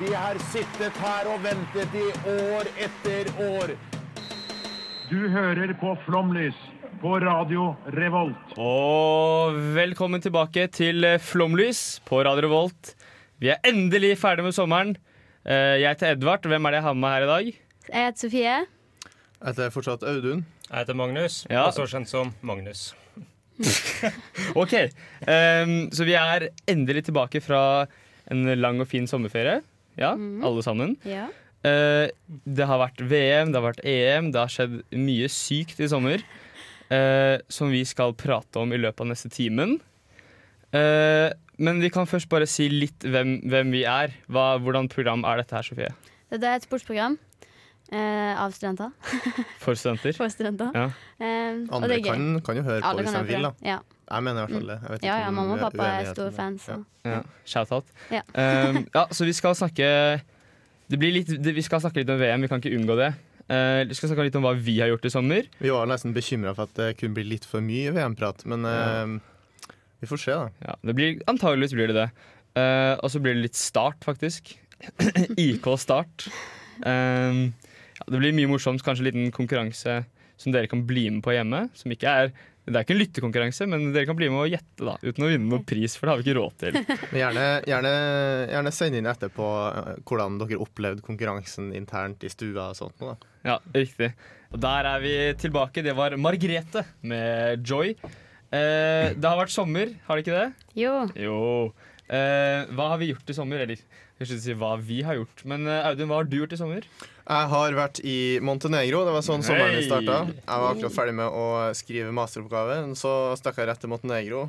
Vi har sittet her og ventet i år etter år. Du hører på Flomlys på Radio Revolt. Og velkommen tilbake til eh, Flomlys på Radio Revolt. Vi er endelig ferdig med sommeren. Eh, Jeg heter Edvard. Hvem er det jeg har med meg her i dag? Jeg heter Sofie. Jeg heter fortsatt Audun. Jeg heter Magnus, Ja. også kjent som Magnus. Ok, um, Så vi er endelig tilbake fra en lang og fin sommerferie. Ja, alle sammen. Ja. Eh, det har vært VM, det har vært EM, det har skjedd mye sykt i sommer. eh, som vi skal prate om i løpet av neste timen. Eh, men vi kan først bare si litt hvem, hvem vi er. Hva, hvordan program er dette her, Sofie? Dette er et sportsprogram eh, av studenter. For studenter? For studenter. Ja. Eh, og Andre det er gøy. kan, kan jo høre på Alle hvis de vil. da. Ja. Jeg mener i hvert fall det. Jeg vet ja, ikke ja, mamma og pappa er store fans. Ja. Så. Ja, Shout-out. Ja. Um, ja, så vi skal snakke det blir litt, det, Vi skal snakke litt om VM, vi kan ikke unngå det. Uh, vi skal snakke litt om hva vi har gjort i sommer. Vi var nesten bekymra for at det kunne bli litt for mye VM-prat, men uh, vi får se, da. Ja, det blir, antageligvis blir det det. Uh, og så blir det litt start, faktisk. IK Start. Um, ja, det blir mye morsomt. Kanskje en liten konkurranse som dere kan bli med på hjemme. Som ikke er Det er ikke en lyttekonkurranse, men dere kan bli med og gjette, da. Uten å vinne noen pris, for det har vi ikke råd til. Men gjerne, gjerne, gjerne send inn etterpå eh, hvordan dere opplevde konkurransen internt i stua og sånt. Da. Ja, riktig. Og der er vi tilbake. Det var Margrete med Joy. Eh, det har vært sommer, har det ikke det? Jo. Jo. Eh, hva har vi gjort i sommer? Eller jeg skal si hva vi har gjort. Men eh, Audun, hva har du gjort i sommer? Jeg har vært i Montenegro. Det var sånn sommeren min starta. Jeg var akkurat ferdig med å skrive masteroppgave. Så stakk jeg rett til Montenegro.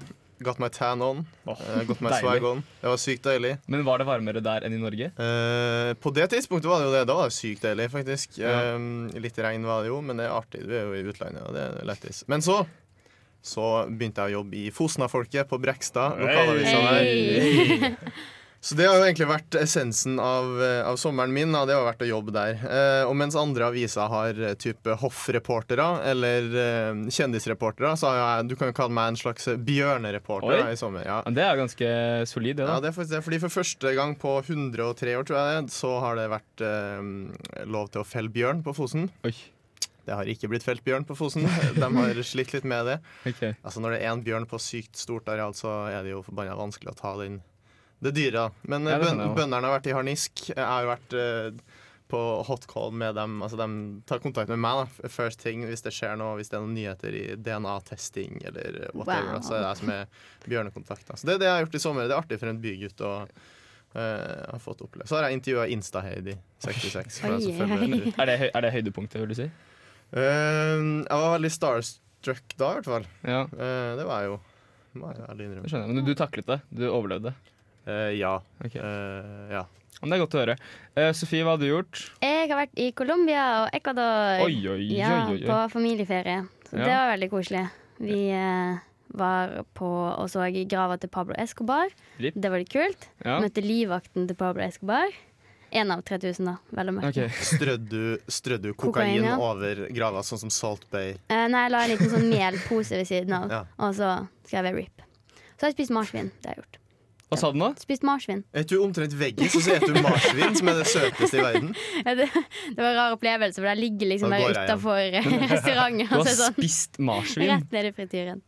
Got my tan on. Eh, got my deilig. swag on. Det var sykt deilig. Men var det varmere der enn i Norge? Eh, på det tidspunktet var det jo det. Da var det sykt deilig, faktisk. Ja. Eh, litt regn var det jo, men det er artig. Du er jo i utlandet, og det er lettis. Men så så begynte jeg å jobbe i Fosna-folket på Brekstad. Lokalavisa der. Hei! Så det har jo egentlig vært essensen av, eh, av sommeren min. Da. Det har vært å jobbe der. Eh, og mens andre aviser har eh, type hoffreportere eller eh, kjendisreportere, så har jeg, du kan jo kalle meg en slags bjørnereporter da, i sommer. Ja. Men det er ganske solid, det. da. Ja, det er faktisk det, fordi For første gang på 103 år tror jeg det, så har det vært eh, lov til å felle bjørn på Fosen. Oi, Det har ikke blitt felt bjørn på Fosen. De har slitt litt med det. ok Altså Når det er en bjørn på sykt stort areal, så er det jo forbanna vanskelig å ta den det dyret. Men Ja, eh, bøn, bøndene har vært i harnisk. Jeg har jo vært uh, på hot call med dem. Altså De tar kontakt med meg da, first thing hvis det skjer noe, hvis det er noen nyheter i DNA-testing eller whatever. Wow. da, Så er det jeg som er bjørnekontakt. da. Så det er det jeg har gjort i sommer. Det er artig for en bygutt å Uh, ha fått oppleve. Så har jeg intervjua Insta-Heidi 66. For deg Oi, oi. er, det, er det høydepunktet, vil du si? Uh, jeg var veldig starstruck da, i hvert fall. Ja, Uh, det var jeg jo. Det jeg skjønner jeg. Men du taklet det? Du overlevde? Eh, ja. Okay. Uh, ja. Men det er godt å høre. Uh, Sofie, hva har du gjort? Jeg har vært i Colombia og Ecuador Oi, oi, oi, ja, på familieferie. Så Ja. det var veldig koselig. Vi var på og så grava til Pablo Escobar. Rip. Det var litt kult. Ja. Møtte livvakten til Pablo Escobar. Én av 3000, da. Vel å merke. Okay. Strødde du, strød du kokain, Kokain, ja. over grava, sånn som Salt Bay? Eh, nei, jeg la en liten sånn melpose ved siden av, Ja. og så skrev jeg RIP. Så har jeg spist marsvin. Det har jeg gjort. Hva sa du nå? Spist marsvin. Et du omtrent veggis, og så spiser du marsvin, som er det søteste i verden? Ja, det, det var en rar opplevelse, for jeg ligger liksom der utafor restauranten. Du har så det sånn, spist marsvin? rett ned i frityren.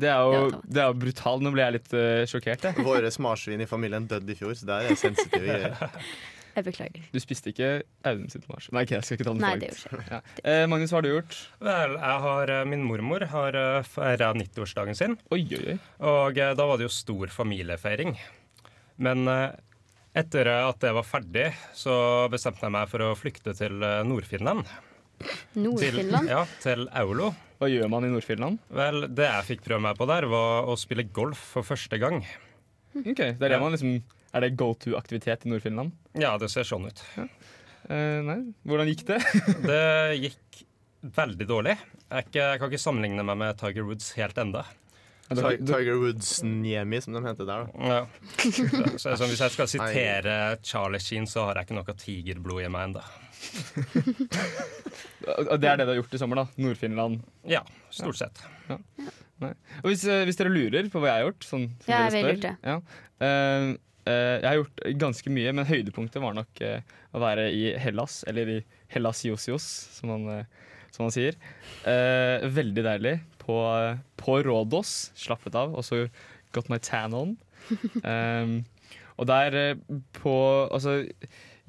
Det er jo, Det det er jo brutalt. Nå ble jeg litt uh, sjokkert. Jeg. Våre marsvin i familien døde i fjor, så der er sensitive greier. Jeg beklager. Du spiste ikke Audun sitt marsvin? Nei, okay, jeg skal ikke ta den Nei, det gjorde Ja. Eh, Magnus, hva har du gjort? Vel, jeg har, eh, Min mormor har feira 90-årsdagen sin, Oi, oi, oi. og eh, da var det jo stor familiefeiring. Men eh, etter at det var ferdig, så bestemte jeg meg for å flykte til eh, Nord-Finland. Nord-Finland. ja, til Aulo. Hva gjør man i Nord-Finland? Vel, det jeg fikk prøve meg på der, var å spille golf for første gang. Ok, det Er det man liksom Er det go to-aktivitet i Nord-Finland? Ja, det ser sånn ut. Eh, nei, hvordan gikk det? Det gikk veldig dårlig. Jeg, er ikke, jeg kan ikke sammenligne meg med Tiger Woods helt enda. Tiger Woods Niemi, som de heter der. Ja. Så, så hvis jeg skal sitere Charlie Sheen, så har jeg ikke noe tigerblod i meg ennå. Og det er det du har gjort i sommer, da? Nord-Finland. Ja, stort sett. Og hvis, eh, hvis dere lurer på hva jeg har gjort sånn, som Ja, dere jeg vil spør, ja. Eh, Jeg har gjort ganske mye, men høydepunktet var nok eh, å være i Hellas, eller i Hellas Josios, som man, eh, som man sier. Eh, veldig deilig. På, på Rådås, slappet av, og så got my tan on. Um, og der eh, på Altså,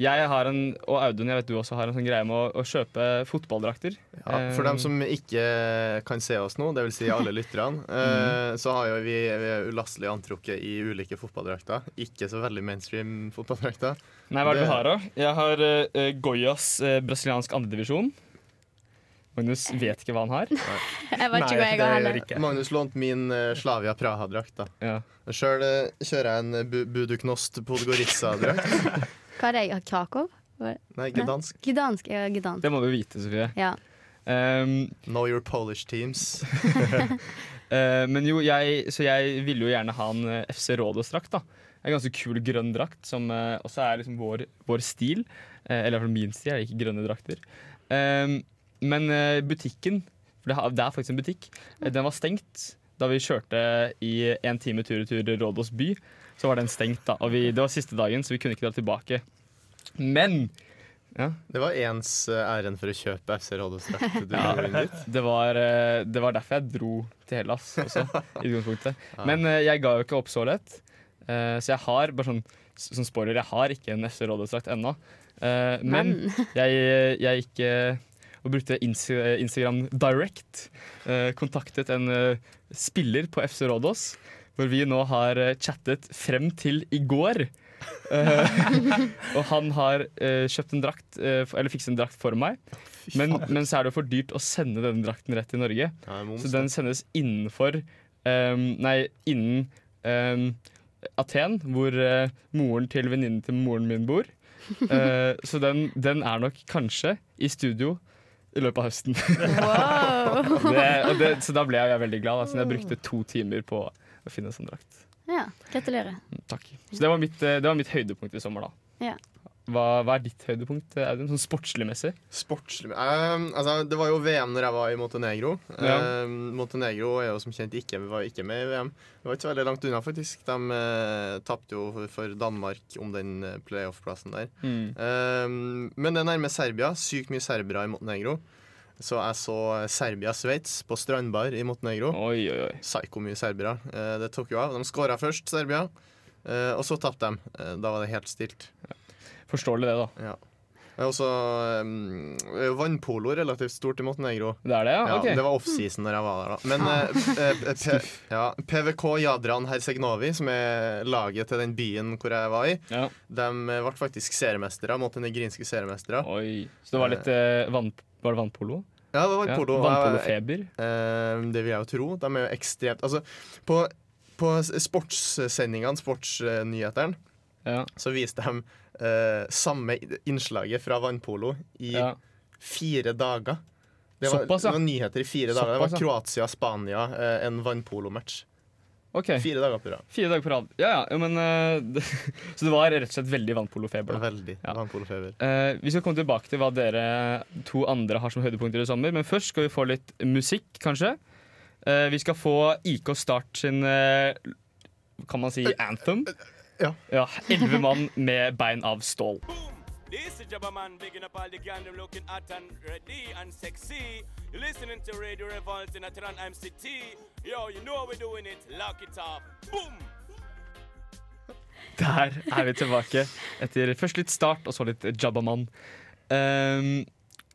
jeg har en, og Audun, jeg vet du også har en sånn greie med å, å kjøpe fotballdrakter. Ja, for dem Eh, som ikke kan se oss nå, dvs. Si alle lytterne, mm. så har jo vi, vi er ulastelig antrukket i ulike fotballdrakter. Ikke så veldig mainstream fotballdrakter. Nei, hva er det du har, da? Jeg har uh, Goyas uh, brasiliansk andredivisjon. Magnus vet ikke hva han har. Jeg vet ikke hva jeg har heller. Magnus lånte min eh, Slavia Praha-drakt. da Ja. Sjøl kjører jeg en Bu- Buduknost Podgorica-drakt. Hva er det? Krakow? Nei, Gdansk. Gdansk. ja, Gdansk. Det må du vite, Sofie. Ja. Um, Know your Polish teams. uh, men jo, jeg, så jeg ville jo gjerne ha en uh, FC Rådås-drakt. da En ganske kul grønn drakt, som uh, også er liksom vår, vår stil. Uh, eller i hvert fall min stil, er ikke grønne drakter. Um, men uh, butikken, for det, det er faktisk en butikk, uh, den var stengt da vi kjørte i en time tur-retur Rådås by. Så var den stengt, da. Og vi, det var siste dagen, så vi kunne ikke dra tilbake. Men Det var ens eh, ærend for å kjøpe FC Rådhus-drakt. du. Det var, eh, det var derfor jeg dro til Hellas også, i utgangspunktet. Men eh, jeg ga jo ikke opp så lett. Eh, Så jeg har bare sånn, sånn spoiler, jeg har ikke en FC Rådhusdrakt ennå. Eh, Men jeg, jeg gikk og brukte Instagram Direct. eh, Kontaktet en eh, spiller på FC Rådås, hvor vi nå har eh, chattet frem til i går. Eh, og han har kjøpt en drakt, eller fikset en drakt for meg. Men, men så er det jo for dyrt å sende denne drakten rett til Norge. Ja, Så den sendes innenfor um, Nei, innen um, Aten, hvor uh, moren til venninnen til moren min bor. Uh, så den, den er nok kanskje i studio i løpet av høsten. Wow. det, det, så da ble jeg veldig glad, siden jeg brukte to timer på å finne en sånn drakt. Ja, gratulerer. Takk. Så det var mitt, eh, det var mitt høydepunkt i sommer, da. Ja. Hva, hva er ditt høydepunkt, Audun? Sånn sportslig messig? Sportslig um, altså, Det var jo VM når jeg var i Montenegro. Ja. Um, Montenegro er jo som kjent ikke, var ikke med i VM. Det var ikke så veldig langt unna, faktisk. De uh, tapte jo for- for Danmark om den eh, playoff-plassen der. Um, men det nærmer Serbia. Sykt mye serbere i Montenegro. Så jeg så Serbia-Sveits på strandbar i Montenegro. Oi, oi, oi. Psyko mye serbere. Uh, det tok jo av. De skåra først, Serbia. Uh, og så tapte de. Uh, da var det helt stilt. Forståelig det, da. Ja. Det er også um, vannpolo relativt stort i Montenegro. Det er det, ja? Ja, Ok. Det var offseason når jeg var der, da. Men eh, eh, P ja, PVK Jadran Hersegnovi, som er laget til den byen hvor jeg var i, Ja. de eh, ble faktisk seriemestere. Montenegrinske seriemestere. Så det var litt eh, vann, Var det vannpolo? Ja, det var Ja, vannpolo. Vannpolofeber? Eh, det vil jeg jo tro. De er jo ekstremt Altså, på, på sportssendingene, sportsnyhetene, Ja. så viste de eh, samme innslaget fra vannpolo i ja. fire dager. Det var, Såpass, ja. det var nyheter i fire dager. Det var Kroatia-Spania, eh, en vannpolomatch. Okay. Fire dager på rad. Fire dager på rad. Ja, ja, men uh, det, Så det var rett og slett veldig vannpolofeber. Veldig Ja. vannpolofeber. Uh, vi skal komme tilbake til hva dere to andre har som høydepunkter i sommer, men først skal vi få litt musikk, kanskje. Uh, vi skal få IK Start sin Kan man si anthem? Ja. ja Elleve mann med bein av stål. This is Jabba bigging up all the gang, looking hot and ready and sexy. You're listening to Radio Revolt in Atran MCT. Yo, you know we're doing it. Lock it off. Boom! Der er vi tilbake etter først litt start og så litt Jabbaman. Um,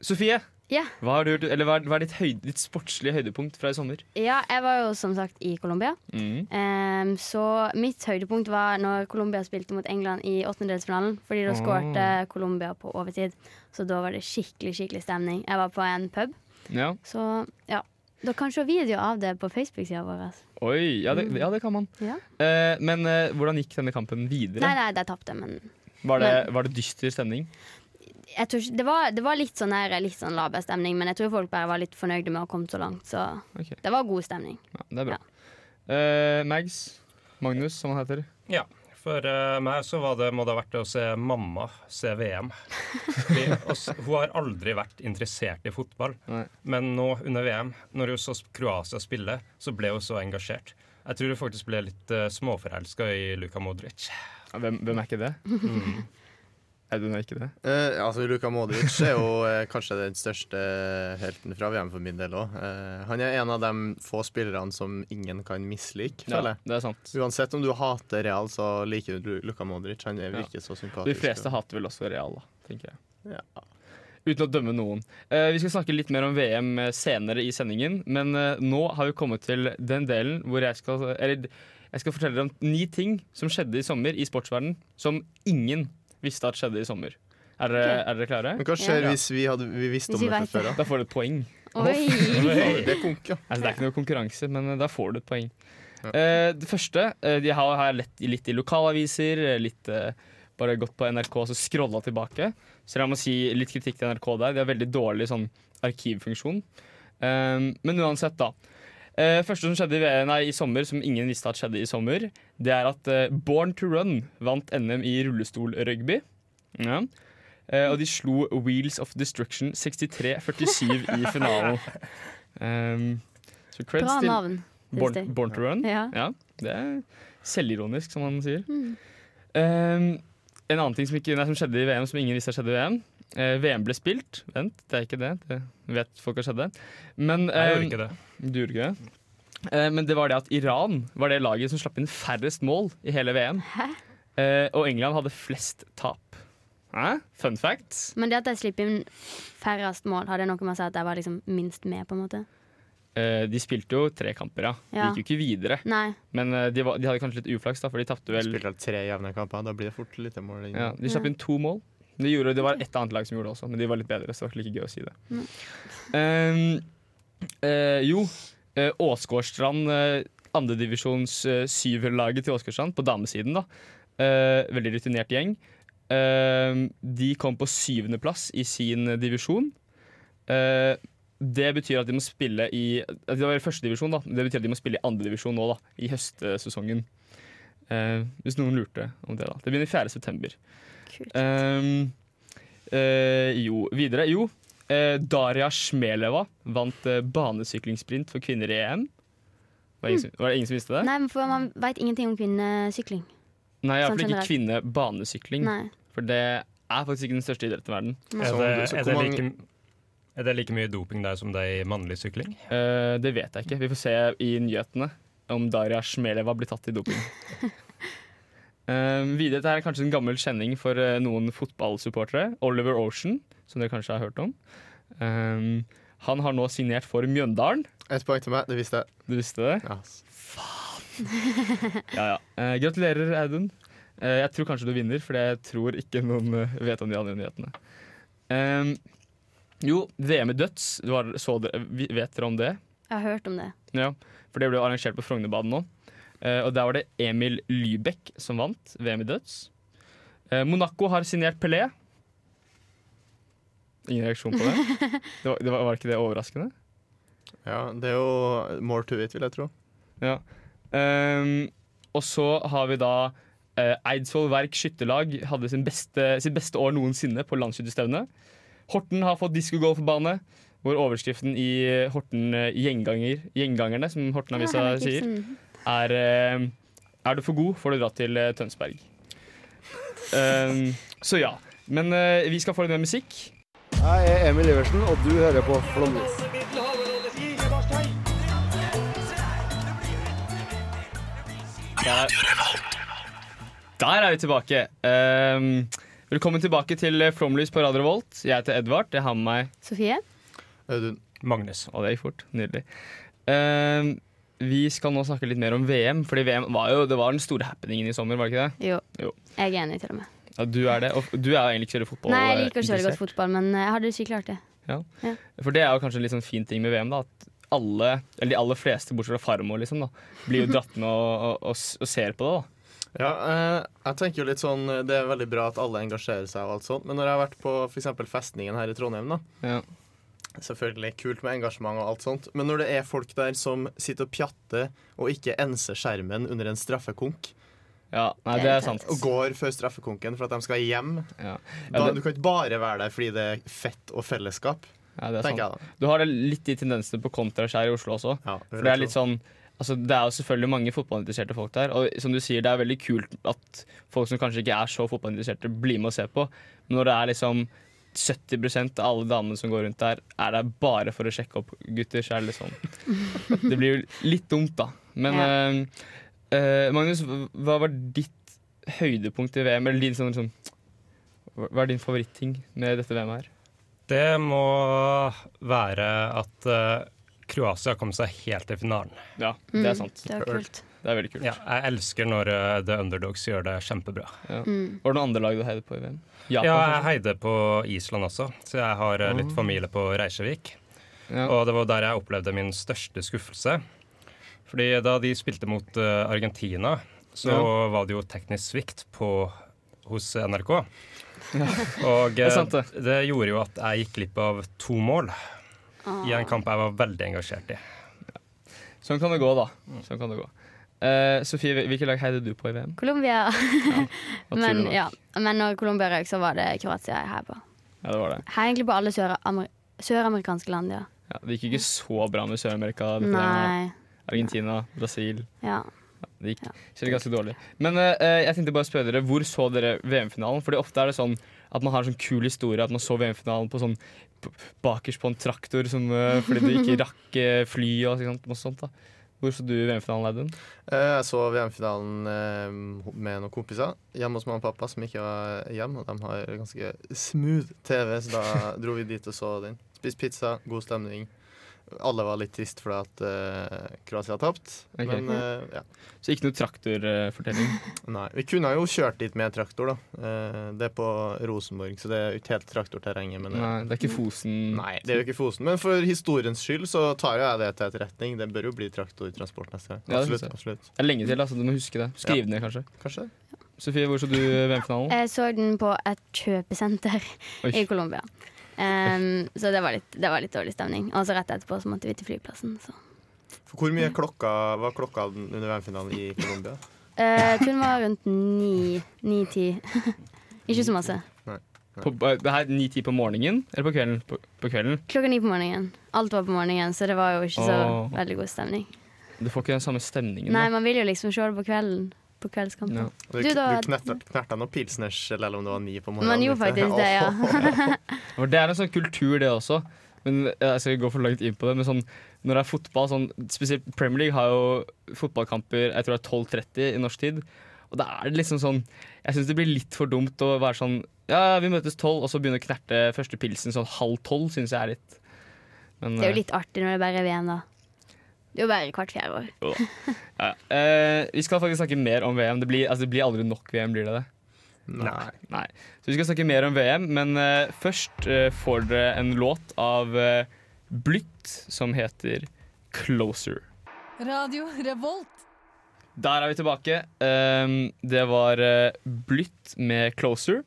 Sofie, Ja. hva, har du, gjort- eller hva, er- hva er ditt, høyde, ditt sportslige høydepunkt fra i sommer? ja, jeg var jo som sagt i Colombia. Mm. Um, så mitt høydepunkt var når Colombia spilte mot England i åttendedelsfinalen. Fordi da skårte Colombia på overtid. Så da var det skikkelig skikkelig stemning. Jeg var på en pub, Ja. så ja. Da kan se video av det på Facebook-sida vår. Oi, ja det, ja, det kan man. Ja. Uh, men uh, hvordan gikk denne kampen videre? Nei, nei, de tapte, men Var, det, var det dyster stemning? Jeg tror det, var, det var litt sånn her, litt sånn laber stemning, men jeg tror folk bare var litt fornøyde med å ha kommet så langt. Så okay. det var god stemning. Ja, det er bra. Eh, Mags. Magnus, som han heter. Ja. For uh, meg så var det, må det ha vært det å se mamma se VM. Hun har aldri vært interessert i fotball, Nei. men nå under VM, når hun så Kroatia spille, så ble hun så engasjert. Jeg tror hun faktisk ble litt uh, småforelska i Luka Modric. Hvem, hvem er ikke det? Audun er ikke det. Eh, altså Luka Modric er jo eh, kanskje den største helten fra VM for min del òg. Eh, han er en av de få spillerne som ingen kan mislike, føler jeg. Ja, det er sant. Uansett om du hater Real, så liker du Luka Modric. Han er- Ja. virker så sympatisk. De fleste hater vel også Real, da, tenker jeg. Ja. Uten å dømme noen. Eh, vi skal snakke litt mer om VM senere i sendingen, men eh, nå har vi kommet til den delen hvor jeg skal Eller jeg skal fortelle dere om ni ting som skjedde i sommer i sportsverdenen som ingen visste at skjedde i sommer. Er dere, okay. er dere klare? Men hva skjer Ja. hvis vi, hadde, vi visste Hvis om vi det fra før av? Da får du et poeng. Oi! Det er konk, ja. Altså, det er ikke noe konkurranse, men eh, da får du et poeng. Uh, det første uh, De har, har lett, litt i lokalaviser, eh, litt uh, bare gått på NRK og så scrolla tilbake. Så jeg må si litt kritikk til NRK der. De har veldig dårlig sånn arkivfunksjon. Eh, men uansett, da. Eh, første som skjedde i, nei, i sommer, som ingen visste at skjedde i sommer, det er at eh, Born to Run vant NM i rullestolrugby. Ja. Eh, og de slo Wheels of Destruction 63-47 i finalen. Um, så Bra navn. Born. Born to Run. Ja. Ja, det er selvironisk, som man sier. Mm. Um, en annen ting som, ikke, nei, som skjedde i VM, som ingen visste skjedde i VM. Eh, VM ble spilt. Vent, det er ikke det. Det vet folk har skjedde. Men, Jeg eh, gjorde ikke det. Du gjorde ikke det? Eh, men det var det at Iran var det laget som slapp inn færrest mål i hele VM. Hæ? Eh, og England hadde flest tap. Hæ? Fun fact. Men det at de slipper inn færrest mål, hadde noe med å si at de var liksom minst med? på en måte? Eh, de spilte jo tre kamper, ja. De gikk jo ikke videre. Nei. Men eh, de, var, de hadde kanskje litt uflaks, da, for de tapte vel Spilte vel tre jevne kamper, da blir det fort lite mål. Ja, de slapp inn to mål. De gjorde, det var et annet lag som gjorde det også, men de var litt bedre. Så det var ikke like gøy å si det. Um, eh, jo, eh, Åsgårdstrand, eh, andredivisjons eh, syverlaget til Åsgårdstrand, på damesiden, da. Eh, veldig rutinert gjeng. Eh, de kom på syvendeplass i sin divisjon. Eh, det betyr at de må spille i Det var i første divisjon, da. Det betyr at de må spille i andredivisjon nå, da. I høstsesongen. Eh, hvis noen lurte om det, da. Det begynner 4. september. Kult. Jo, videre. Jo, Daria Smeleva vant uh, banesyklingssprint for kvinner i EM. Var, ingen, var det ingen som visste det? Nei, for man veit ingenting om kvinnesykling. Nei, Sånn iallfall ikke kvinnebanesykling. For det er faktisk ikke den største idretten i verden. Er det, er, det like, er det like mye doping der som det er i mannlig sykling? Eh, det vet jeg ikke. Vi får se i nyhetene om Daria Smeleva blir tatt i doping. Um, videre, Dette er kanskje en gammel kjenning for eh, noen fotballsupportere. Oliver Ocean, som dere kanskje har hørt om. Um, han har nå signert for Mjøndalen. Ett poeng til meg, det visste jeg. Du visste det? Ja. Ja, ja. Uh, gratulerer, Audun. Uh, jeg tror kanskje du vinner, for jeg tror ikke noen eh, vet om de andre nyhetene. Um, jo, VM i døds. Du har, så dere, vet dere om det? Jeg har hørt om det. Ja, for det ble arrangert på Frognerbaden nå. Uh, og der var det Emil Lybekk som vant VM i døds. Eh, Monaco har signert Pelé. Ingen reaksjon på det? det, var, det var, var ikke det overraskende? Ja, det er jo more to it, vil jeg tro. Ja. Um, og så har vi da uh, Eidsvoll Verk skytterlag hadde sin beste, sitt beste år noensinne på landsskytterstevne. Horten har fått discogolfbane, hvor overskriften i Horten eh, gjenganger, Gjengangerne, som Horten-avisa Ja, sier, er uh, Er du for god, får du dra til Tønsberg. Um, så ja. Men vi skal få litt mer musikk. Jeg er Emil Iversen, og du hører på Flåmlys. Der, er vi tilbake. Um, velkommen tilbake til Flomlys på Radio Revolt. Jeg heter Edvard. Jeg har med meg Sofie? Audun. Magnus. Og det gikk fort. Nydelig. Um, vi skal nå snakke litt mer om VM, fordi VM var jo det var den store happeningen i sommer. var det ikke det? Jo. Jo. Jeg er enig, til og med. Ja, du er det. Og du er egentlig ikke så fotball. Nei, jeg liker ikke så godt fotball, men jeg hadde ikke klart det. Ja, For det er jo kanskje en litt sånn fin ting med VM, da. At alle, eller de aller fleste, bortsett fra farmor, liksom, da, blir jo dratt med og, og, og, og ser på det. da. Ja, eh, jeg tenker jo litt sånn Det er veldig bra at alle engasjerer seg, og alt sånt men når jeg har vært på f.eks. Festningen her i Trondheim, da Ja. Selvfølgelig kult med engasjement og alt sånt, men når det er folk der som sitter og pjatter og ikke enser skjermen under en straffekonk, ja. Nei, det er sant. og går før straffekonken for at de skal hjem Ja. Ja, da, det, Du kan ikke bare være der fordi det er fett og fellesskap, ja, det er sant. jeg da. Du har det litt de tendensene på kontraskjær i Oslo også. Ja, For det er litt sånn Altså, det er jo selvfølgelig mange fotballinteresserte folk der. Og som du sier, det er veldig kult at folk som kanskje ikke er så fotballinteresserte, blir med og ser på. Men når det er liksom 70% av alle damene som går rundt der, er der bare for å sjekke opp gutter, så er det litt sånn Det blir jo litt dumt, da. Men eh, eh, Magnus, hva var ditt høydepunkt i VM? Eller din sånn, sånn Hva er din favoritting med dette VM-et her? Det må være at uh, Kroatia kom seg helt til finalen. Ja, det er sant. Det er kult. Det er veldig kult. Ja, jeg elsker når uh, The Underdogs gjør det kjempebra. Ja. Mm. Var det noen andre lag du heide på i VM? Japan, Ja, jeg heide på Island også, så jeg har uh, litt familie på Reisjevik. Ja. Og det var der jeg opplevde min største skuffelse. Fordi da de spilte mot eh, Argentina, så Ja. var det jo teknisk svikt på, hos NRK. Og Det er eh, sant, det. det gjorde jo at jeg gikk glipp av to mål i Ah. en kamp jeg var veldig engasjert i. Sånn kan det gå, da. Sånn kan det gå. Uh, Sofie, hvilket lag heide du på i VM? Colombia. Men, ja. Men når Colombia røk, så var det Kroatia jeg heier på. Ja, det var det. Heier egentlig på alle søramerikanske sør, sør land, ja. Ja, det gikk ikke så bra med Sør-Amerika. Nei. VM-et. Argentina, Brasil. Ja. Det gikk Ja. selv ganske dårlig. Men uh, jeg tenkte bare å spørre dere, hvor så dere VM-finalen? Fordi ofte er det sånn at man har en sånn kul historie at man så VM-finalen på sånn bakerst på en traktor som, uh, fordi du ikke rakk fly og sånt. Og sånt da. Hvor så du VM-finalen, Audun? Eh, Jeg så VM-finalen med noen kompiser hjemme hos mamma og pappa som ikke var hjemme. Og de har ganske smooth TV, så da dro vi dit og så den. Spiste pizza, god stemning. Alle var litt trist fordi at uh, Kroatia har tapt. Okay. Men uh, ja. Så ikke noe traktorfortelling? Nei. Vi kunne jo kjørt dit med traktor, da. Uh, det er på Rosenborg, så det er ikke helt traktorterrenget. Men Nei, det er ikke Fosen? Nei, det er jo ikke Fosen. Men for historiens skyld så tar jeg det til etterretning. Det bør jo bli traktortransport neste gang. Ja, det Absolutt. absolutt. Det er lenge til, altså. Du må huske det. Skriv ja. ned, kanskje. Kanskje. Sofie, hvor så du VM-finalen? Jeg så den på et kjøpesenter Oi. i Colombia. Um, så det var, litt, det var litt dårlig stemning. Og så rett etterpå så måtte vi til flyplassen. Så. For hvor mye klokka var klokka under VM-finalen i Colombia? Uh, kun var rundt ni-ti. Ikke så masse. På, det her ni-ti på morgenen eller på kvelden? På, på kvelden? Klokka ni på morgenen. Alt var på morgenen, så det var jo ikke så oh. veldig god stemning. Du får ikke den samme stemningen. Nei, da. man vil jo liksom se det på kvelden. På kveldskampen. Ja. Du, Du da- du knerta knerta noen pilsners, eller om det var ni på morgenen. Man gjorde faktisk det, ja. For det er en sånn kultur, det også. Men Jeg skal ikke gå for langt inn på det. Men sånn, når det er fotball, sånn, spesielt Premier League har jo fotballkamper jeg tror det er 12.30 i norsk tid. Og da er det liksom sånn Jeg syns det blir litt for dumt å være sånn Ja, vi møtes tolv, og så begynne å knerte første pilsen sånn halv tolv, syns jeg er litt Men, Det er jo eh, litt artig når det bare er VM, da. Det er jo bare hvert fjerde år. ja, ja. Eh, vi skal faktisk snakke mer om VM. Det blir, altså, det blir aldri nok VM, blir det det? Nei. Nei. Så vi skal snakke mer om VM, men eh, først eh, får dere en låt av uh, Blytt som heter 'Closer'. Radio Revolt. Der er vi tilbake. Um, det var uh, Blytt med 'Closer'.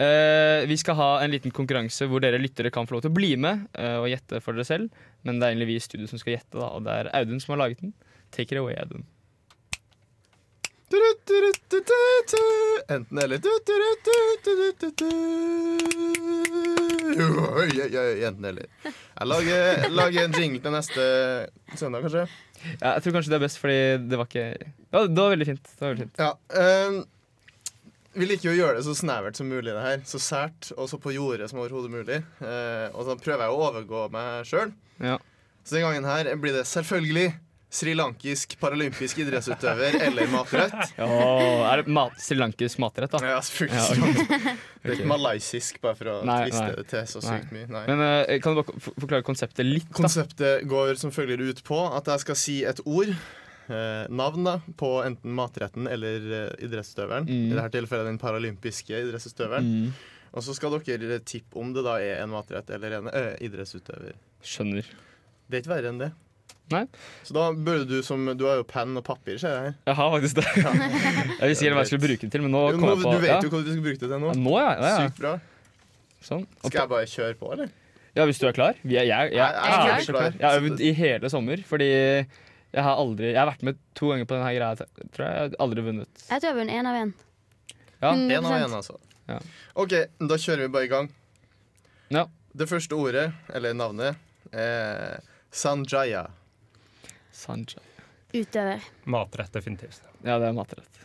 Eh, vi skal ha en liten konkurranse hvor dere lyttere kan få lov til å bli med uh, og gjette for dere selv. Men det er egentlig vi i studio som skal gjette, da, og det er Audun som har laget den. Take it away, Audun. Enten eller. Enten eller. Jeg lager, lager en jingle til neste søndag, kanskje. Ja, jeg tror kanskje det er best, fordi det var ikke Ja, det var veldig fint. Det var veldig fint. Ja, ehm, vi liker jo å gjøre det så snevert som mulig, det her. Så sært og så på jordet som overhodet mulig. Eh, og så prøver jeg å overgå meg sjøl. Ja. Så den gangen her blir det selvfølgelig srilankisk paralympisk idrettsutøver eller matrett. Oh, er det mat, srilankisk matrett, da? Ja, selvfølgelig. Ja, okay. Det er ikke malaysisk, bare for å Nei, tviste nei. det til så sykt mye. Nei. Men uh, kan du bare forklare konseptet litt? da? Konseptet går som følger ut på at jeg skal si et ord, navn da, på enten matretten eller eh, idrettsutøveren. Mm. I dette tilfellet den paralympiske idrettsutøveren. Mm, Og så skal dere tippe om det da er en matrett eller en ø, idrettsutøver. skjønner. Det er ikke verre enn det. Nei. Så da burde du som Du har jo penn og papir, ser jeg her. Jeg har faktisk det. Jeg visste ikke hva jeg skulle bruke det til, men nå Jo, nå, jeg på du vet ja. jo hva du skal bruke det til nå. Ja, Nå, ja. ja, ja. Sykt bra. Sånn. Skal jeg bare kjøre på, eller? Ja, hvis du er klar. Vi er, jeg, jeg, Jeg er klar. Jeg har øvd i hele sommer, fordi jeg har aldri Jeg har vært med to ganger på denne greia. Tror jeg. jeg har aldri vunnet. Jeg tror jeg har vunnet én av én. Ja. Mm. Én av én, altså. Ja. OK, da kjører vi bare i gang. Ja. Det første ordet, eller navnet, er Sanjaya. Sanjaya. Utøver. Matrett, definitivt. Ja, det er matrett.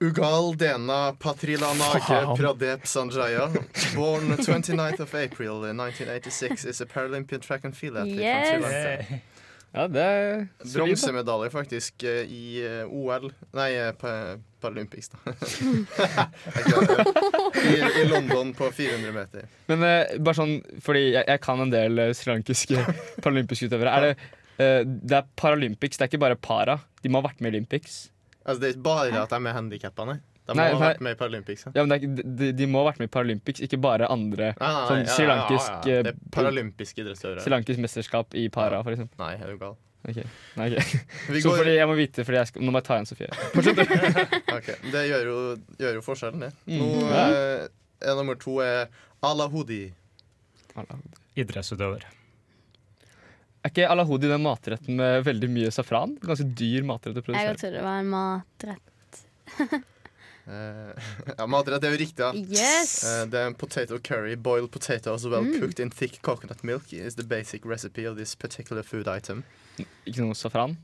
Ugal Dena Patrilanage. Pradep Sanjaya, born 29th of April 1986, is a Paralympian track and field athlete Yes. from Sri Lanka. Ja, det er. Bronsemedalje faktisk eh, i eh, OL Nei, eh, Paralympics, da. I, I London på 400 meter. Men eh, bare sånn, fordi jeg, jeg kan en del eh, srilankiske paralympiske utøvere. Er det, eh, det er Paralympics, det er ikke bare para. De må ha vært med i Olympics. Altså, det er ikke bare at de er handikappa, nei. De må Nei, ha vært med i Paralympics. Ja. Ja, men det er, ikke- de, de må ha vært med i Paralympics, ikke bare andre. Nei, nei, nei, Sånn ja, ja, srilankisk ja, ja. Det er eh, paralympiske idrettsutøvere. Srilankisk mesterskap i para, for eksempel. Nei, er du gal? Ok. Nei, okay. Så går- fordi jeg må vite, fordi jeg skal, nå må jeg ta igjen Sofie. Ok, Det gjør jo, gjør jo forskjellen, det. Mm. Nå Ja. eh, er nummer to er Alahudi. Idrettsutøver. Er ikke alahodi den matretten med veldig mye safran? Ganske dyr matrett å Jeg produsere. trodde det var en matrett. uh, ja, Matrett er jo riktig, ja. Yes! Uh, det er en potato curry. Boiled potatoes well Mm. cooked in thick coconut milk is the basic recipe of this particular food item. Ikke noe safran?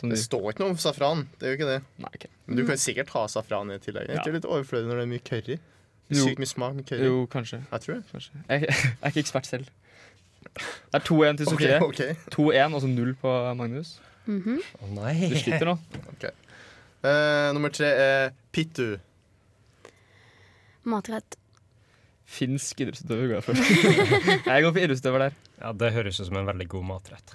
Som Det står ikke noe om safran. Det er jo ikke det. Nei, okay. Men du kan sikkert ha safran i tillegg. Er Ja. ikke det litt overflødig når det er mye curry? Sykt mye smak med curry. Jo, kanskje. Jeg tror det. kanskje. Jeg, jeg er ikke ekspert selv. Det er 2-1 til Sofie. Sofie. okay. 2-1, og så 0 på Magnus. Mhm. Å nei. Du sliter nå. Okay. Uh, nummer tre er pittu. Matrett. Finsk idrettsutøver går jeg for. jeg går for idrettsutøver der. Ja, Det høres ut som en veldig god matrett.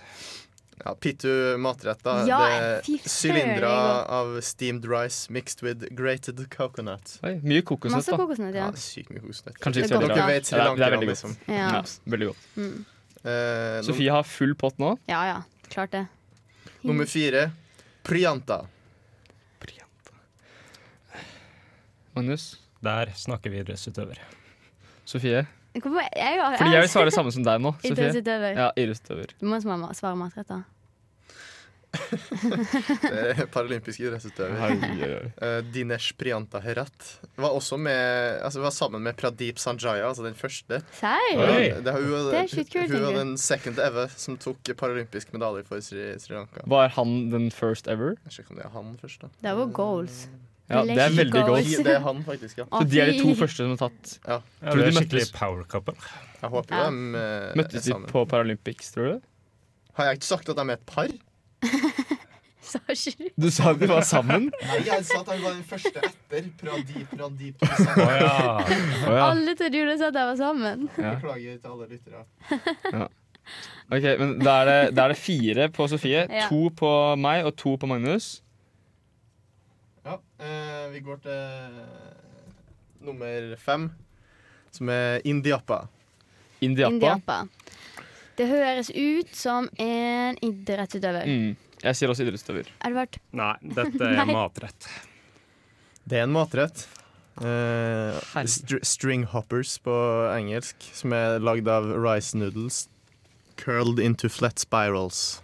Ja, Pitu matrett, da. Ja, det er sylindere av steamed rice mixed with grated coconut. Oi, mye kokosnøtt, Masse da. kokosnøtt, Ja, ja. sykt mye kokosnøtt. Kanskje ikke Det så godt, bra. Dere vet Sri Lanka, liksom. Ja, veldig godt. Mm. Eh, Sofie har full pott nå. ja ja, klart det. nummer fire Prianta. Prianta. Magnus, Der snakker vi idrettsutøver. Sofie. Hvorfor, jeg, jeg, Fordi jeg vil svare det samme som deg nå. Sofie. Idrettsutøver. Ja, idrettsutøver. Du må svare, svare matrett, da. Det er paralympisk idrettsutøver. Eh, Dinesh Prianta Herat var også med Altså var sammen med Pradeep Sanjaya, altså den første. Hey. Det, hun, Det er sjukt kult, hun var den second ever som tok paralympisk medalje for Sri, Sri Lanka. Var han den first ever? Jeg ikke om det er han først, da. Det var goals. Ja, det er veldig Goals. Det er han, faktisk, ja. Så de er de to første som har tatt ja. Ja, Tror du det de møttes? power couple. Jeg håper jo Ja. de er Møttes de på Paralympics, tror du? Har jeg ikke sagt at de er et par? Sa ikke du? Du sa de var sammen? Nei, jeg sa at han var den første etter Pradip, pradip, pradip. Oh, ja. Oh, ja. Alle trodde jo du sa at de var sammen. Ja. Beklager til alle lyttere. Ok, men da er, det, da er det fire på Sofie, Ja. to på meg og to på Magnus. Ja, eh, vi går til nummer fem, som er Indiappa. Indiappa. Indiappa. Det høres ut som en idrettsutøver. Mm. Jeg sier også idrettsutøver. Edvard. Nei, dette er Nei. matrett. Det er en matrett. Uh, str string hoppers på engelsk, som er lagd av rice noodles curled into flat spirals.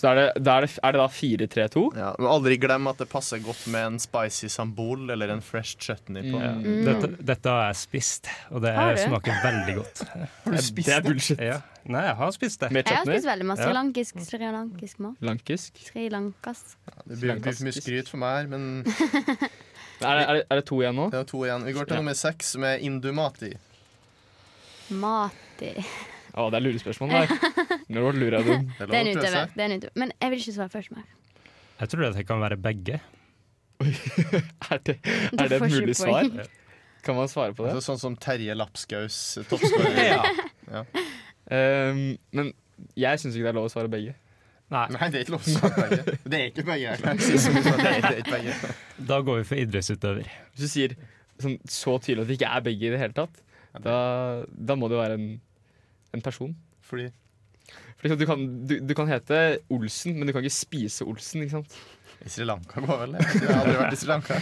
Så er det, da er det, er det da 4-3-2? Ja, men aldri glem at det passer godt med en spicy sambol eller en fresh chutney på. Mm. Mm. Dette, dette har jeg spist, og det Har smaker veldig godt. Det er bullshit. Ja. Nei, jeg har spist det. Med Jeg har spist veldig mye Ja. srilankisk srilankisk mat. Lankisk? Srilankas. Det blir blir for mye skryt for meg her, men Er det, er, det, er det to igjen nå? det er to igjen. Vi går til Ja. nummer seks, som er indumati. Mati. Å, det er lurespørsmål der. Nå lurer jeg dem. Det er en utøver. Det er en utøver. Men jeg vil ikke svare først mer. Jeg tror det kan være begge. Er det, er det et mulig svar? Kan man svare på det? Altså, sånn som Terje Lapskaus, toppskårer. Um, men jeg syns ikke det er lov å svare begge. Nei, Nei, det er ikke lov å svare begge. Det er ikke begge. Det er- det ikke begge. da går vi for idrettsutøver. Hvis du sier sånn, så tydelig at det ikke er begge i det hele tatt, da, da må det jo være en, en person. Fordi For liksom, du, kan, du, du kan hete Olsen, men du kan ikke spise Olsen. ikke sant? I Sri Lanka går vel det? Jeg har aldri vært i Sri Lanka.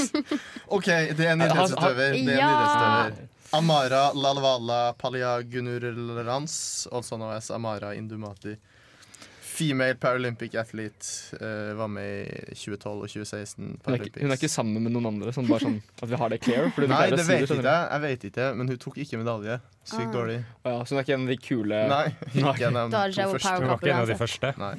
OK, det er en idrettsutøver. Det er en Ja! idrettsutøver. Amara Lalvala Palyagunurlans, also known as Amara Indumati. Female Paralympic athlete. Uh, var med i 2012 og 2016 Hun er, ikke, hun er ikke sammen med noen andre, sånn bare sånn at vi har det clear. fordi Nei, det vet skjønner ikke jeg. Jeg vet ikke, men hun tok ikke medalje. Sykt Ah. dårlig. Oh, ja, så hun er ikke en av de kule Nei, ikke en av de to første. Hun var ikke en av de første. Nei.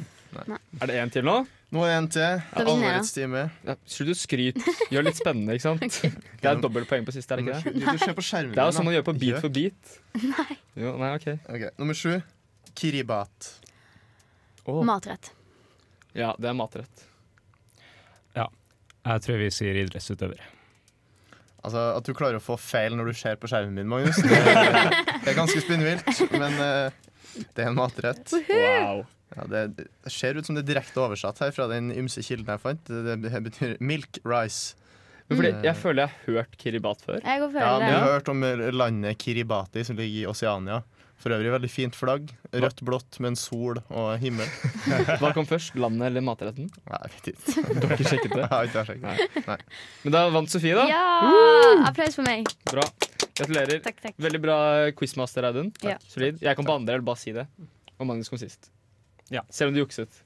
Er det en til nå? Nå er det en til. Jeg, Alvorets time. Ja, Slutt å skryte. Gjør det litt spennende, ikke sant? Det er dobbelt poeng på siste, er det ikke det? Du ser på skjermen Det er jo sånn man gjør på Beat for beat. Nei. Jo, nei, OK. Ok, Nummer sju. Kiribat. Å, Matrett. ja, det er matrett. Ja. Jeg tror vi sier idrettsutøver. Altså, At du klarer å få feil når du ser på skjermen min, Magnus, det er, det er ganske spinnvilt. Men uh, det er en matrett. Wow. Ja, det, det ser ut som det er direkte oversatt her fra den ymse kilden jeg fant. Det, det betyr milk rice. Men fordi, Mm. jeg føler jeg har hørt Kiribat før. Jeg Ja, Du har hørt om landet Kiribati, som ligger i Oseania. For øvrig veldig fint flagg. Rødt, blått med en sol og himmel. Hva kom først? Landet eller matretten? Nei, jeg vet ikke. Du har ikke sjekket det? Jeg har ikke sjekket. Nei. Men da vant Sofie, da. Ja! Applaus for meg. Bra. Gratulerer. Takk, takk. Veldig bra quizmaster, Audun. Ja. Solid. Jeg kom på andre, eller bare si det. Og Magnus kom sist. Ja. Selv om du jukset.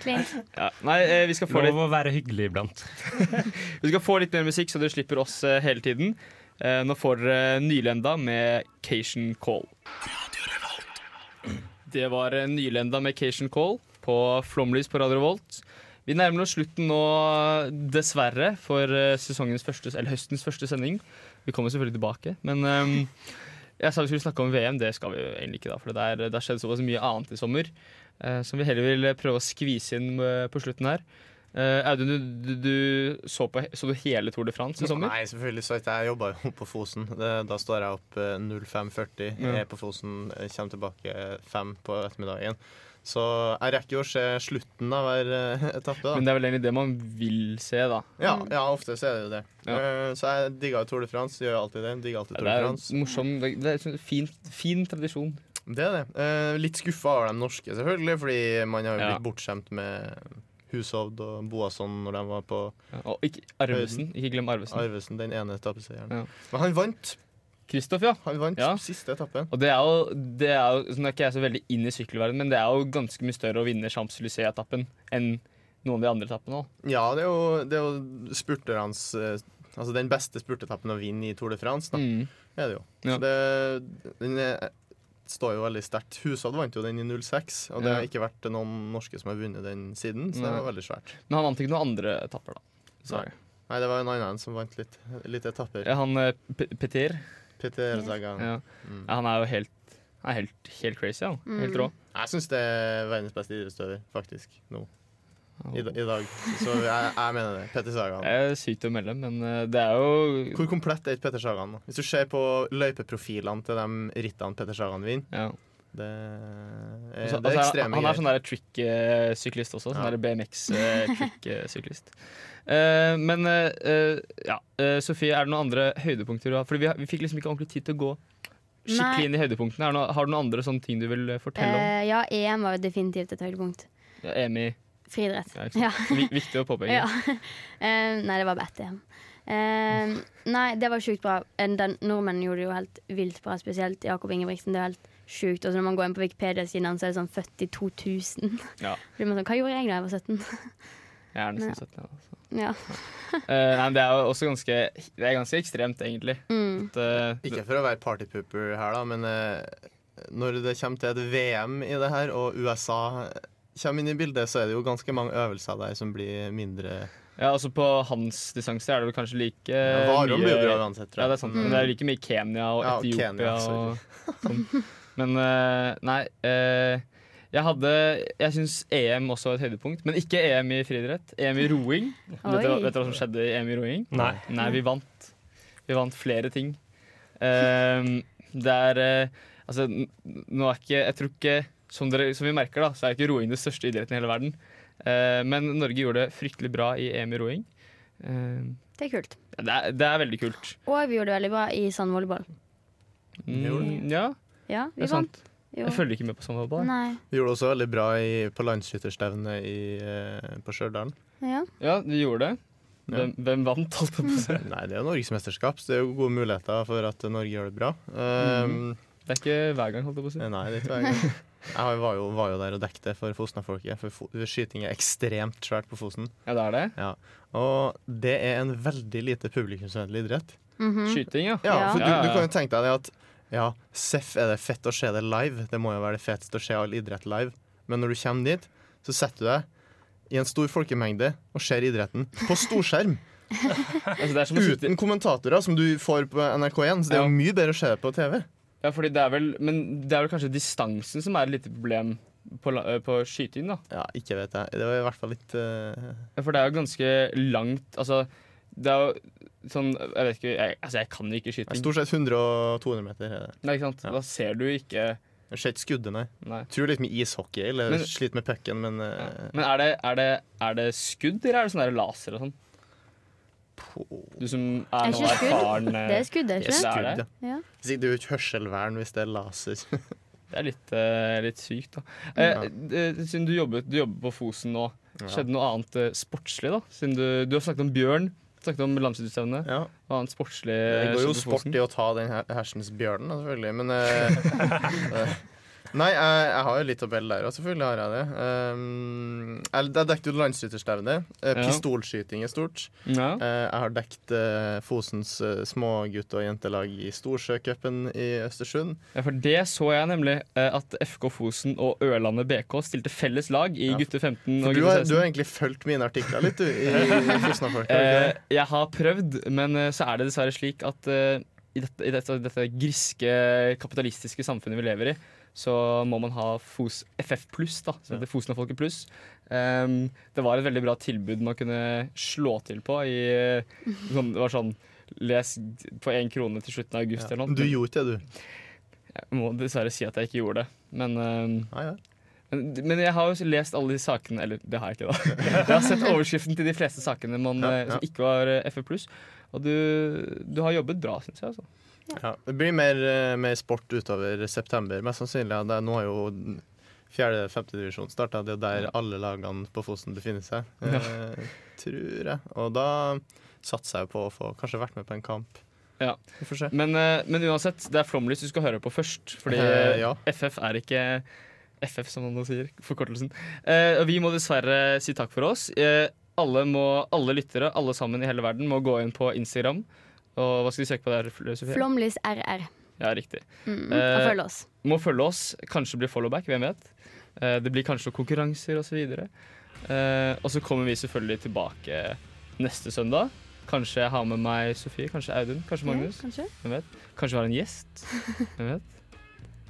Ja. Nei, eh, vi skal, få litt, Lov å være hyggelig iblant. vi skal få litt mer musikk, så dere slipper oss eh, hele tiden. Eh, Nå får dere Nylenda med Cation Call. Det var eh, Nylenda med Cation Call på Flomlys på Radio Revolt. Vi nærmer oss slutten nå, dessverre, for eh, første, eller høstens første sending. Vi kommer selvfølgelig tilbake, men um, jeg sa vi skulle snakke om VM. Det skal vi jo egentlig ikke, da, for det har skjedd såpass mye annet i sommer uh, som vi heller vil prøve å skvise inn på slutten her. Eh, Audun, du, du, du så, på, så du hele Tour de France i sommer? Nei, selvfølgelig så ikke. Jeg jobba jo på Fosen. Det, da står jeg opp eh, 05.40. Ja. Er på Fosen, eh, kommer tilbake fem på ettermiddagen. Så jeg rekker jo å se slutten av hver eh, etappe. da Men det er vel egentlig det man vil se, da. ja, ja, ofte så er det jo det. Ja. Eh, så jeg digga Tour de France. Gjør alltid det. Digger alltid Ja, Tour det de er France. morsom, det det er en fin, fin tradisjon. Det er det. Eh, litt skuffa over de norske, selvfølgelig, fordi man har jo Ja. blitt bortskjemt med Hushovd og Boasson når de var på Ja, og ikke Arvesen. Ikke glem Arvesen. Arvesen, den ene etappeseieren. Ja. Men han vant. Kristoff, ja. Han vant Ja. siste etappen. Og det er jo, det er jo Nå er ikke jeg så veldig inn i sykkelverdenen, men det er jo ganske mye større å vinne Champs-Élysées-etappen enn noen av de andre etappene òg. Ja, det er jo, det er jo spurterens eh, Altså den beste spurtetappen å vinne i Tour de France, da. Mm. Er det jo. Ja. Så det, den står jo veldig sterkt. Husad vant jo den i 06, og det Ja. har ikke vært noen norske som har vunnet den siden, så det var veldig svært. Men han vant ikke noen andre etapper, da. Dessverre. Nei, det var en annen som vant litt, litt etapper. Ja, han eh, Petir. Peter Sagan. Ja. Mm. ja, han er jo helt, han er helt, helt crazy. Ja. Helt rå. Jeg syns det er verdens beste idrettsutøver, faktisk, nå. I, I dag. Så jeg, jeg mener det. Petter Sagan. Det er sykt å melde, men eh, det er jo Hvor komplett er ikke Petter Sagan? Hvis du ser på løypeprofilene til de rittene Petter Sagan vinner, ja. det er, Altså, det er altså, ekstreme han er sånn der trick-syklist også. Sånn Ja. BMX-trick-syklist. uh, men eh, eh, ja, Eh, Sofie, er det noen andre høydepunkter du har? Fordi vi, vi fikk liksom ikke ordentlig tid til å gå skikkelig Nei. inn i høydepunktene. Er har du noen andre sånne ting du vil eh, fortelle om? Eh, ja, EM var jo definitivt et høydepunkt. Ja, EMI. Friidrett. Ja, Ja. Viktig å påpeke. Ja. Eh, nei, det var bare Uh, Eh, nei, det var sjukt bra. Eh, Den Nordmennene gjorde det jo helt vilt bra, spesielt Jakob Ingebrigtsen. Det er helt sjukt. Og så når man går inn på Wikipedia-siden hans, så er det sånn 42 000. Ja. Blir man sånn, Hva gjorde jeg da jeg var 17? Jeg er nesten 17. Ja, altså. ja. uh, nei, men det er jo også ganske Det er ganske ekstremt, egentlig. Mm. At, uh, Ikke for å være partypooper her, da, men når det kommer til et VM i det her, og USA kommer inn i bildet, så er det jo ganske mange øvelser der som blir mindre ja, altså På hans distanse er det vel kanskje like Ja, Varom blir jo bra uansett, tror jeg. Ja, det er sant, men det er like mye Kenya og Ja, Etiopia. Kenya, og, sånn. Men eh, nei eh, Jeg hadde Jeg syns EM også var et høydepunkt, men ikke EM i friidrett. EM i roing. Vet dere, vet dere hva som skjedde i EM i roing? Nei. Nei, vi vant. Vi vant flere ting. Ehm, det er eh, Altså, nå er ikke Jeg tror ikke som, dere, som vi merker, da, så er ikke roing den største idretten i hele verden. Eh, men Norge gjorde det fryktelig bra i EM i roing. Eh, Det er kult. det, er, det er veldig kult. Og vi gjorde det veldig bra i sandvolleyball. Mm, ja. Ja, vi Det er sant. vant. Jo. Jeg følger ikke med på sandvolleyball. Nei. Vi gjorde det også veldig bra i, på landsskytterstevnet eh, på Stjørdal. Ja. Ja, vi gjorde det. Ja. Hvem, hvem vant, holdt jeg på å si? Nei, det er jo norgesmesterskap, så det er jo gode muligheter for at Norge gjør det bra. Um, Det er ikke hver gang, holdt jeg på å si. Nei, det er ikke hver gang. Jeg var jo, var jo der og dekket det for Fosna-folket, for fo skyting er ekstremt svært på Fosen. Ja, det er det. Ja. Og det er en veldig lite publikumsvennlig idrett. Mhm. Skyting, ja. Ja, Ja. for Ja, du, ja, du kan jo tenke deg det at ja, seff er det fett å se det live. Det må jo være det feteste å se all idrett live. Men når du kommer dit, så setter du deg i en stor folkemengde og ser idretten på storskjerm. Altså, det er som sitte Uten kommentatorer, som du får på NRK1. Så det er Ja. jo mye bedre å se det på TV. Ja, fordi det er vel Men det er vel kanskje distansen som er et lite problem på, øh, på skyting, da. Ja, ikke vet jeg. Det var i hvert fall litt uh... Ja, For det er jo ganske langt Altså, det er jo sånn Jeg vet ikke jeg, Altså, jeg kan ikke skyting. Stort sett 100 og 200 meter. Er det. Nei, ikke sant? Ja. Da ser du ikke Jeg ser ikke skuddet, nei. Nei. Tror litt med ishockey, eller Men- sliter med pucken, men eh, Men er det, er, det, er det skudd, eller er det sånn laser og sånn? På Du som Er er nå erfaren eh, Det er skudd, er Det ikke er det? det er det. ja. Ja. Hvis ikke jo ikke hørselvern hvis det er laser. Det er litt, eh, litt sykt, da. Eh, eh, siden du jobber, du jobber på Fosen nå, skjedde noe annet sportslig, da? Siden du, du har snakket om bjørn, snakket om landslagsutstevne. Ja. Hva annet sportslig Det går jo sport i å ta den her hersens bjørnen, selvfølgelig. Men eh, Nei, jeg, jeg har jo litt tabell der òg, selvfølgelig har jeg det. Um, jeg, jeg dekket jo landsskytterstevne. Uh, Pistolskyting er stort. Ja. Uh, jeg har dekket uh, Fosens uh, smågutt- og jentelag i Storsjøcupen i Østersund. ja, for det så jeg nemlig, eh, at FK Fosen og Ørlandet BK stilte felles lag i Ja, gutte 15 og du gutte har, 16. du har egentlig fulgt mine artikler litt, du, i, i Eh, det? jeg har prøvd, men eh, så er det dessverre slik at eh, i, dette, i dette, dette griske kapitalistiske samfunnet vi lever i, så må man ha FOS, FF pluss, da, som heter Fosna-folket pluss. Um, det var et veldig bra tilbud man kunne slå til på i eh, sånn, Det var sånn Les på én krone til slutten av august Ja. eller noe. Du gjorde ikke det, du. Jeg må dessverre si at jeg ikke gjorde det. Men um, ah, ja. men, men jeg har jo lest alle de sakene Eller det har jeg ikke, da. Jeg har sett overskriften til de fleste sakene man, Ja, eh, ja. som ikke var FF FF+. Og du, du har jobbet bra, syns jeg. altså. Ja, det blir mer, eh, mer sport utover september, mest sannsynlig. Det nå har jo fjerde-femte divisjon starta. Det er der alle lagene på Fosen befinner seg, Ja. eh, tror jeg. Og da satser jeg på å få kanskje vært med på en kamp. Ja. Men, eh, men uansett, det er Flomlys du skal høre på først. Fordi Eh, ja. FF er ikke FF, som man nå sier. Forkortelsen. Eh, vi må dessverre si takk for oss. Eh, alle, må, alle lyttere, alle sammen i hele verden, må gå inn på Instagram. Og hva skal de søke på der, Sofie? Flomlys RR. Ja, riktig. Mm, Eh, og følge oss. Må følge oss. Kanskje blir followback, hvem vet. Eh, det blir kanskje konkurranser osv. Eh, og så kommer vi selvfølgelig tilbake neste søndag. Kanskje jeg har med meg Sofie, kanskje Audun, kanskje Magnus. Ja, kanskje? Hvem vet? Kanskje vi har en gjest. Hvem vet?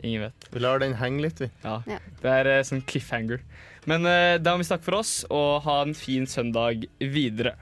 Ingen vet. Vi lar den henge litt, vi. Ja. Ja. Det er eh, sånn cliffhanger. Men eh, da må vi snakke for oss, og ha en fin søndag videre.